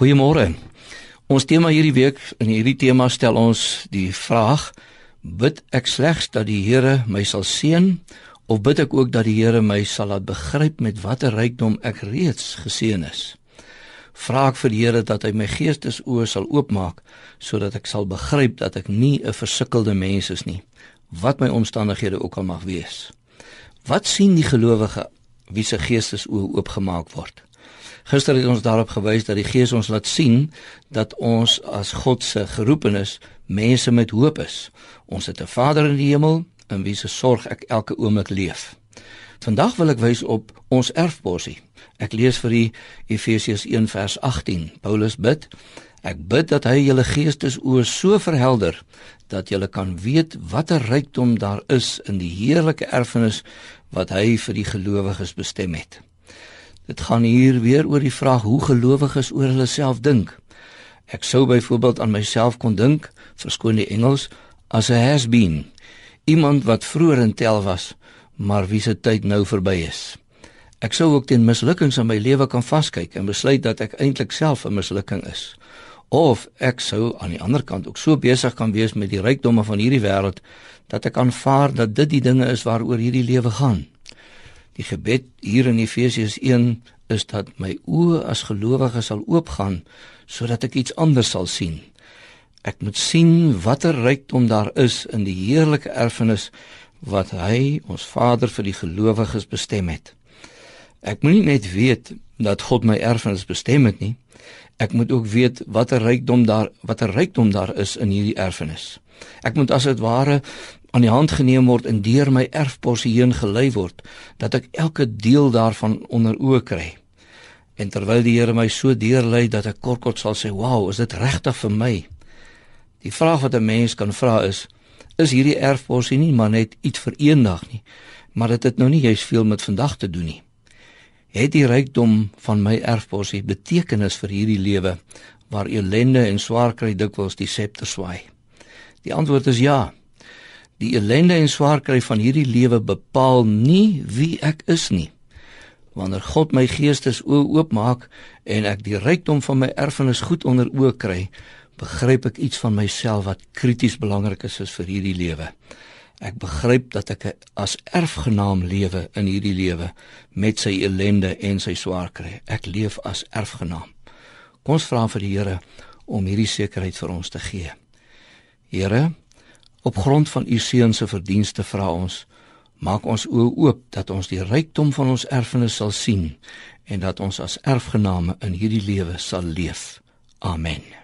Goeiemôre. Ons tema hierdie week in hierdie tema stel ons die vraag: Bid ek slegs dat die Here my sal seën of bid ek ook dat die Here my sal laat begryp met watter rykdom ek reeds geseën is? Vra ek vir die Here dat hy my geestesoë sal oopmaak sodat ek sal begryp dat ek nie 'n versukkelde mens is nie, wat my omstandighede ook al mag wees. Wat sien die gelowige wie se geestesoë oopgemaak word? Gister het ons daarop gewys dat die Gees ons laat sien dat ons as God se geroepenes mense met hoop is. Ons het 'n Vader in die hemel in wie se sorg ek elke oomblik leef. Vandag wil ek wys op ons erfborsie. Ek lees vir u Efesiërs 1 vers 18. Paulus bid: Ek bid dat hy julle geestesoë so verhelder dat julle kan weet watter rykdom daar is in die heerlike erfenis wat hy vir die gelowiges bestem het. Dit gaan hier weer oor die vraag hoe gelowiges oor hulle self dink. Ek sou byvoorbeeld aan myself kon dink, verskoon die Engels, as 'n has been, iemand wat vroeër in tel was, maar wie se tyd nou verby is. Ek sou ook teen mislukkings in my lewe kan vaskyk en besluit dat ek eintlik self 'n mislukking is. Of ek sou aan die ander kant ook so besig kan wees met die rykdomme van hierdie wêreld dat ek aanvaar dat dit die dinge is waaroor hierdie lewe gaan. Die gebed hier in Efesiërs 1 is dat my oë as gelowige sal oopgaan sodat ek iets anders sal sien. Ek moet sien watter rykdom daar is in die heerlike erfenis wat hy ons Vader vir die gelowiges bestem het. Ek moet nie net weet dat God my erfenis bestem het nie. Ek moet ook weet watter rykdom daar watter rykdom daar is in hierdie erfenis. Ek moet as dit ware aan die hand geneem word en deur my erfporsie heen gelei word dat ek elke deel daarvan onder oë kry. En terwyl die Here my so deurlei dat ek kortkort sal sê, "Wow, is dit regtig vir my?" Die vraag wat 'n mens kan vra is, is hierdie erfporsie nie maar net iets vir eendag nie, maar dit het nou nie juist veel met vandag te doen nie. Het die rykdom van my erfporsie betekenis vir hierdie lewe waar ellende en swaar kry dikwels die septer swaai? Die antwoord is ja. Die ellende en swaar kry van hierdie lewe bepaal nie wie ek is nie. Wanneer God my geestes oë oopmaak en ek die rykdom van my erfenis goed onder oë kry, begryp ek iets van myself wat krities belangrik is, is vir hierdie lewe. Ek begryp dat ek as erfgenaam lewe in hierdie lewe met sy ellende en sy swaar kry. Ek leef as erfgenaam. Kom ons vra vir die Here om hierdie sekerheid vir ons te gee. Here, Op grond van u seun se verdienste vra ons, maak ons oë oop dat ons die rykdom van ons erfenis sal sien en dat ons as erfgename in hierdie lewe sal leef. Amen.